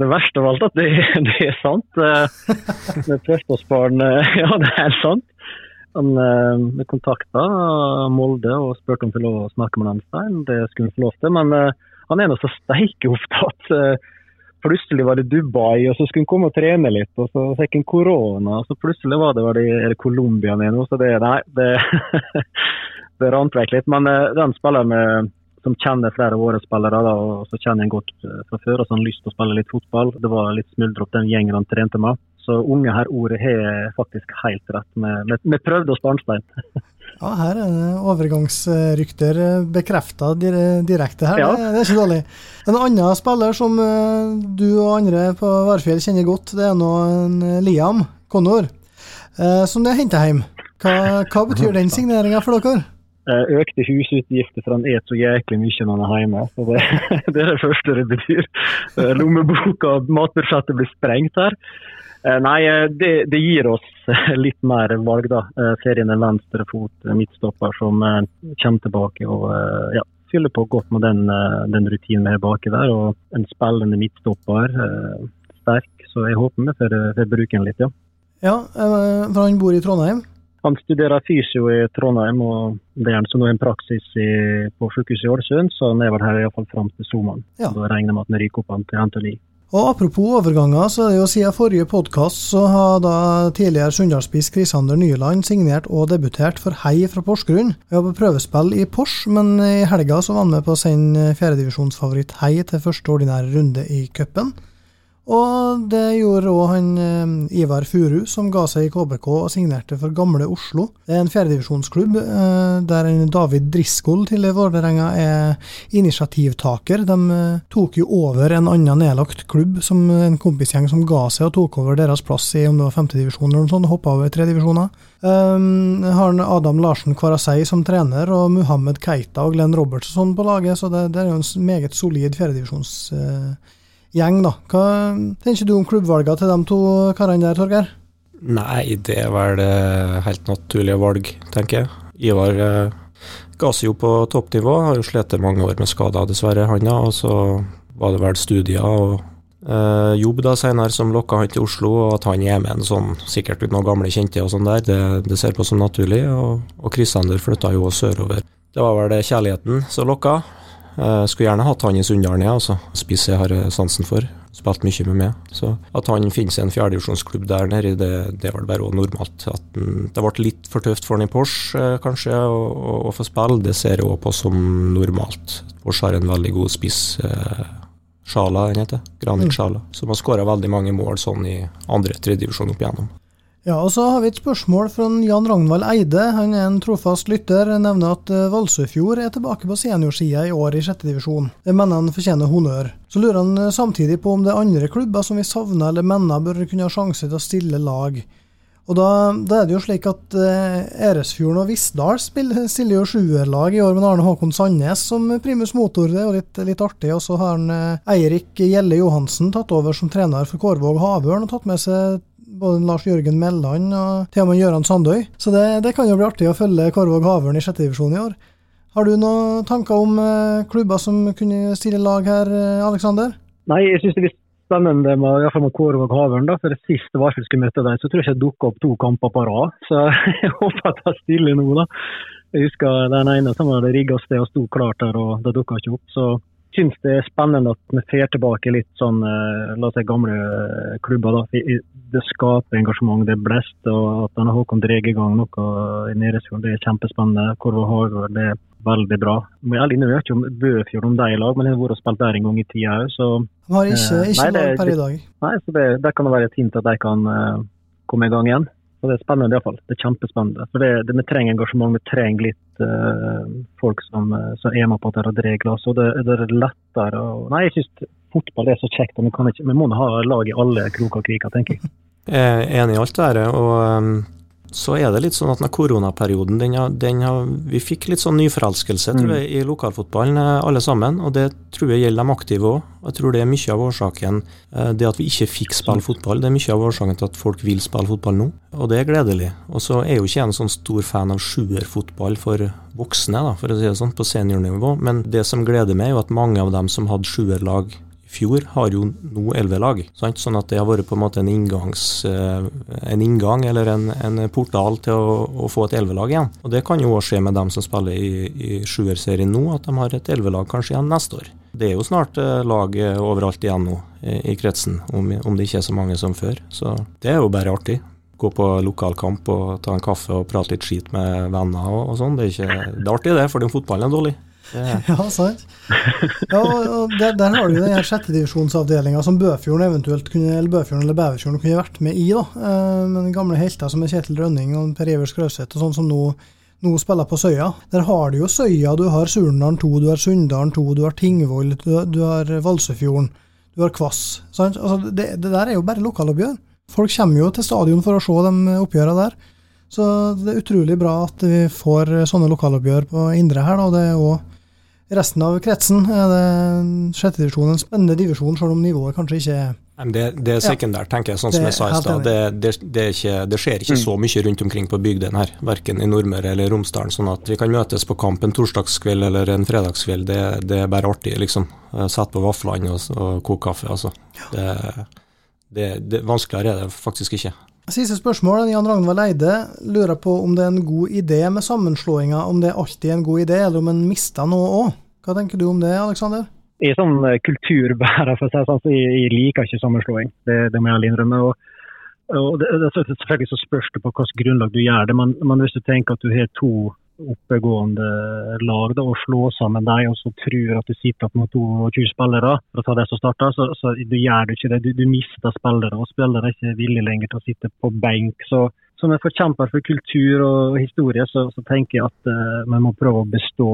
Det verste av alt at det, det er sant. Eh, Med førsteårsbarn eh, Ja, det er sant. Han eh, kontakta Molde og spurte om til å snakke med Arnstein. Det skulle han få lov til, men eh, han er nå så steike opptatt. Plutselig var det Dubai, og så skulle han komme og trene litt, og så fikk han korona. og Så plutselig var det, var det er det Colombia nå, så det Nei, det, det rant vekk litt. Men eh, den spiller med som kjenner flere av våre spillere, da, og så kjenner jeg godt eh, fra før. og så har han lyst til å spille litt fotball. Det var litt smuldre opp den gjengen han trente med. Så unge her ordet har faktisk helt rett. Vi prøvde oss på Arnstein. Ja, her er det overgangsrykter bekrefta direkte her. Ja. Det, det er ikke dårlig. En annen spiller som eh, du og andre på Værfjell kjenner godt, det er nå en Liam Connor, eh, som det er henta hjem. Hva, hva betyr den signeringa for dere? Eh, Økte husutgifter for han et så jæklig mye når han er hjemme. Så det, det er det første det betyr. Eh, Lommeboka og matbudsjettet blir sprengt her. Eh, Nei, eh, det, det gir oss litt mer valg, da. Eh, Serien er venstrefot eh, midtstopper som kommer tilbake og ja, fyller på godt med den, den rutinen vi har baki der. Og en spillende midtstopper, sterk. Så jeg håper vi får får bruke den litt, ja. Ja, for han bor i Trondheim. Han studerer fysio i Trondheim, og det er han som nå en praksis i, på sykehuset i Ålesund, så han er vel her iallfall fram til sommeren. Ja. Da regner jeg med at han ryker opp til Antoli. Og Apropos overganger, så er det jo siden forrige podkast så har da tidligere Sunndalsspiss Krisander Nyland signert og debutert for Hei fra Porsgrunn. Vi var på prøvespill i Pors, men i helga så var han med på å sende fjerdedivisjonsfavoritt Hei til første ordinære runde i cupen. Og det gjorde òg han eh, Ivar Furu, som ga seg i KBK og signerte for Gamle Oslo. Det er en fjerdedivisjonsklubb eh, der David Driscoll til Vålerenga er initiativtaker. De eh, tok jo over en annen nedlagt klubb, som en kompisgjeng som ga seg og tok over deres plass i om det var femtedivisjon eller noe sånt, hoppa over tre divisjoner. Um, har han Adam Larsen Kvarasei som trener, og Muhammed Keita og Glenn Robertson på laget, så det, det er jo en meget solid fjerdedivisjons... Uh, gjeng, da. Hva tenker du om klubbvalgene til de to karene der, Torgeir? Nei, det er vel eh, helt naturlige valg, tenker jeg. Ivar eh, ga seg jo på toppnivå, har jo slitt mange år med skader, dessverre, han da. Og så var det vel studier og eh, jobb da senere som lokka han til Oslo, og at han er med en sånn, sikkert noen gamle kjente og sånn der, det, det ser på som naturlig. Og, og Kristander flytta jo sørover. Det var vel kjærligheten som lokka. Jeg skulle gjerne hatt han i Sunndalen, jeg, altså. Spiss jeg har eh, sansen for. Spilt mye med meg. Så at han finnes i en fjerdedivisjonsklubb der nede, det, det var det bare normalt. At den, det ble litt for tøft for han i Porsche, eh, kanskje, å, å, å få spille. Det ser jeg òg på som normalt. Porsche har en veldig god spiss. Eh, Sjala, den heter. Granit mm. Sjala. Som har skåra veldig mange mål sånn i andre tredjedivisjon opp igjennom. Ja, og så har vi et spørsmål fra Jan Ragnvald Eide. Han er en trofast lytter. Nevner at eh, Valsøyfjord er tilbake på seniorsida i år i sjette divisjon. Det mener han fortjener honnør. Så lurer han eh, samtidig på om det er andre klubber som vi savner eller mener bør kunne ha sjanse til å stille lag. Og da, da er det jo slik at eh, Eresfjorden og Vissdal stiller jo sjuerlag i år med Arne Håkon Sandnes som primus motor. Det er jo litt, litt artig. Og så har han Eirik Gjelle Johansen tatt over som trener for Kårvåg Havørn og tatt med seg både Lars Jørgen Melland og til og med Gøran Sandøy. Så det, det, kan jo bli artig å følge Korvåg Havørn i sjette divisjon i år. Har du noen tanker om eh, klubber som kunne stille lag her, eh, Aleksander? Nei, jeg syns det blir spennende med, i hvert fall med Kårvåg Havørn. da, for det siste Varfjell skulle møte dem, så tror jeg ikke det dukka opp to kamper på rad. Så jeg håper at de stiller nå, da. Jeg husker den ene som hadde rigga sted og sto klart der, og det dukka ikke opp. Så syns det er spennende at vi får tilbake litt sånn eh, la oss si gamle eh, klubber. da. Det skaper engasjement, det er blest. og At denne Håkon drar i gang noe i Neresfjord, det er kjempespennende. Korva Hagård, det er veldig bra. Jeg er ikke om Bøfjord om de i lag, men jeg har vært og spilt der en gang i tida òg, så De har ikke, eh, ikke lag per i dag? Nei, så det, det kan være et hint at de kan komme i gang igjen. Så Det er spennende iallfall. Det er kjempespennende. For det, det, Vi trenger engasjement, vi trenger litt uh, folk som, eh, som, er med på at det er regler, Og det, det, er lettere å Nei, jeg syns fotball er så kjekt. og Vi, ikke, vi må ha lag i alle kroker og kriker, tenker jeg. Jeg er enig i alt det her. og um, så er det litt sånn at den koronaperioden den har, den har, Vi fikk litt sånn nyforelskelse tror jeg, i lokalfotballen eh, alle sammen, og det tror jeg gjelder de aktive òg. Jeg tror det er mye av årsaken eh, det at vi ikke fikk spille fotball. Det er mye av årsaken til at folk vil spille fotball nå, og det er gledelig. Og så er jo ikke jeg en sånn stor fan av sjuerfotball for voksne, da, for å si det sånn, på seniornivå, men det som gleder meg, er jo at mange av dem som hadde sjuerlag fjor har jo nå elleve lag. Sant? Sånn at det har vært på en måte en, inngangs, eh, en inngang eller en, en, portal til å, å få et elvelag igjen. Og Det kan jo òg skje med dem som spiller i, i sjuerserien nå, at de har et elvelag kanskje igjen neste år. Det er jo snart eh, lag overalt igjen nå i, kretsen, om, om, det ikke er så mange som før. Så det er jo bare artig. Gå på lokalkamp og ta en kaffe og prate litt skit med venner og, og sånn. Det, det, er artig det, fordi fotballen er dårlig. Ja, sant. Ja, og der, der, har du jo den sjettedivisjonsavdelinga som Bøfjorden eventuelt kunne, eller Bøfjorden eller Bæverfjorden kunne vært med i. da. Eh, men gamle helter som er Kjetil Rønning og Per Ivers Grauseth og sånn som nå, nå, spiller på Søya. Der har du jo Søya, du har Surnadalen 2, du har Sunndalen 2, du har Tingvoll, du, du har Valsefjorden du har Kvass. Sant? Altså, det, det, der er jo bare lokaloppgjør. Folk kommer jo til stadion for å se de oppgjørene der. Så det er utrolig bra at vi får sånne lokaloppgjør på Indre her. da, det er også resten av kretsen er det sjette divisjon en spennende divisjon, selv om nivået kanskje ikke er det, det, er sekundært, tenker jeg, sånn som jeg sa i stad. Det, det, det, skjer ikke mm. så mye rundt omkring på bygdene her, verken i Nordmøre eller Romsdalen. Sånn at vi kan møtes på kamp en torsdagskveld eller en fredagskveld, det, er bare artig, liksom. Sette på vaflene og, og koke kaffe, altså. Det, vanskeligere er det faktisk ikke. Siste spørsmål. Jan Ragnvald Eide lurer på om det er en god idé med sammenslåinger, om det alltid er en god idé, eller om en mister noe òg. Hva tenker du om det, Aleksander? Jeg er sånn eh, kulturbærer, for å si det sånn, så jeg, jeg liker ikke sammenslåing. Det, det må jeg ærlig innrømme. Og, og det, det, selvfølgelig så spørs det på hvilket grunnlag du gjør det, men, men hvis du tenker at du har to oppegående lag da, og slå sammen dem, og så tror at du sitter med 22 spillere for å ta det som starter, så, så du gjør du ikke det. Du, du mister spillere, og spillere er ikke villige lenger til å sitte på benk. så som en forkjemper for kultur og historie, så, så tenker jeg at uh, man må prøve å bestå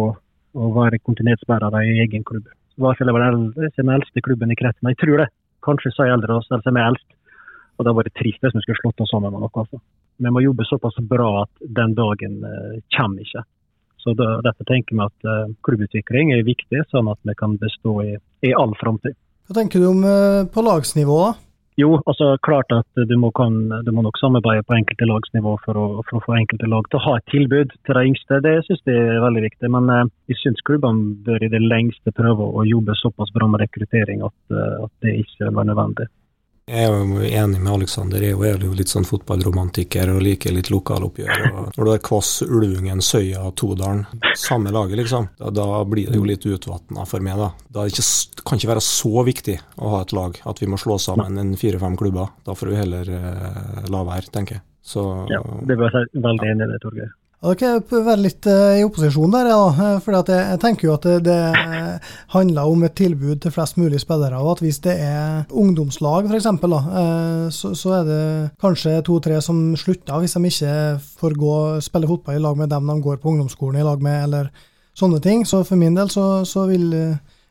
og være kontinuitetsbærere i egen klubb. Hvert Jeg er det den eldste klubben i kretsen. Jeg tror det. Kanskje er jeg eldre oss, eller jeg er eldst. Og det hadde vært trist hvis vi skulle slått oss sammen med noe. Altså. Vi må jobbe såpass bra at den dagen uh, kommer ikke. Så Derfor tenker vi at uh, klubbutvikling er viktig, sånn at vi kan bestå i, i all framtid. Hva tenker du om uh, på lagsnivå? Jo, altså klart at du må, kan, du må nok samarbeide på enkelte lagsnivå for å, for å, få enkelte lag til å ha et tilbud til de yngste. Det synes jeg er veldig viktig. Men eh, jeg syns klubbene bør i det lengste prøve å jobbe såpass bra med rekruttering at, at det ikke være nødvendig. Jeg er jo enig med Aleksander. Jeg er jo litt sånn fotballromantiker og liker litt lokaloppgjør. Når du har Kvass, Ulvungen, Søya, Todalen, samme laget, liksom, da, da, blir det jo litt utvatna for meg. Da det ikke, kan ikke være så viktig å ha et lag at vi må slå sammen en fire-fem klubber. Da får vi heller eh, la være, tenker jeg. Så, ja, det var veldig enig i det, Torgeir. Da kan jeg være litt uh, i opposisjon der, ja. Eh, for jeg, tenker jo at det, handler om et tilbud til flest mulig spillere. Og at hvis det er ungdomslag, f.eks., uh, så, så er det kanskje to-tre som slutter hvis de ikke får gå spille fotball i lag med dem de går på ungdomsskolen i lag med, eller sånne ting. Så for min del så, så vil,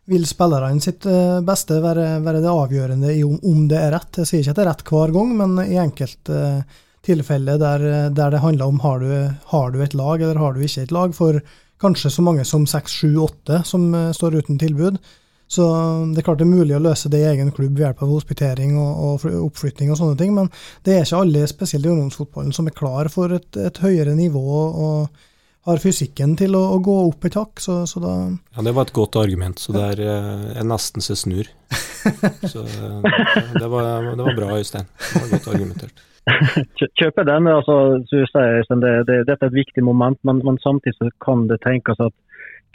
vil spillerne sitt beste være, være det avgjørende om, om, det er rett. Jeg sier ikke at det er rett hver gang, men i enkelte uh, tilfelle der, der, det handler om har du, har du et lag eller har du ikke et lag, for kanskje så mange som seks, sju, åtte som uh, står uten tilbud. Så det er klart det er mulig å løse det i egen klubb ved hjelp av hospitering og, og, oppflytting og sånne ting, men det er ikke alle, spesielt i ungdomsfotballen, som er klar for et, et høyere nivå og har fysikken til å, å gå opp et hakk. Så, så, da Ja, det var et godt argument, så det er, jeg eh, nesten så snur. så eh, det var, det var bra, Øystein. Det var godt argumentert. Kjøper den. altså, det, det, Dette er et viktig moment, men, men samtidig kan det tenkes at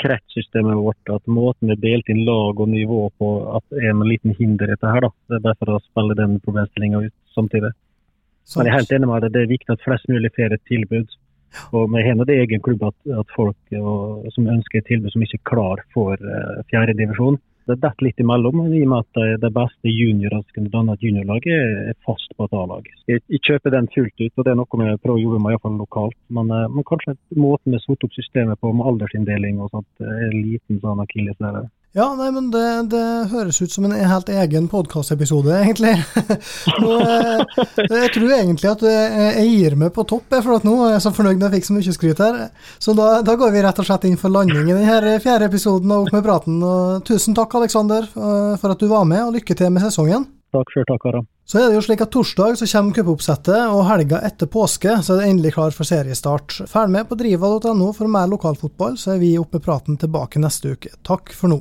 kretssystemet vårt, at måten vi delt inn lag og nivå på, at er en liten hinder dette her. da. Det er derfor å spille den problemstillinga ut samtidig. Men jeg er helt enig med deg, det er viktig at flest mulig får et tilbud. Og Vi har det egen klubb at, at folk og, som ønsker et tilbud som ikke er klar for uh, fjerdedivisjon, det datt litt imellom, i og med at de beste juniorene som kunne danne et juniorlag, er fast på et A-lag. Jeg, jeg, kjøper den fullt ut, og det er noe vi prøver å jobbe med, iallfall lokalt. Men, eh, men kanskje måten vi satte opp systemet på med aldersinndeling og sånt, er en liten sånn akilleshæl. Ja, nei, men det, det, høres ut som en helt egen podkastepisode, egentlig. og, eh, jeg tror egentlig at eh, jeg gir meg på topp, for at nå er jeg så fornøyd når jeg fikk så mye skryt her. Så da, da, går vi rett og slett inn for landing i denne fjerde episoden av Opp med praten. Og tusen takk, Aleksander, eh, for at du var med, og lykke til med sesongen. Takk sjøl, takk, Aram. Så er det jo slik at torsdag så kommer cupoppsettet, og helga etter påske så er det endelig klar for seriestart. Følg med på driva.no for mer lokalfotball, så er vi opp med praten tilbake neste uke. Takk for nå.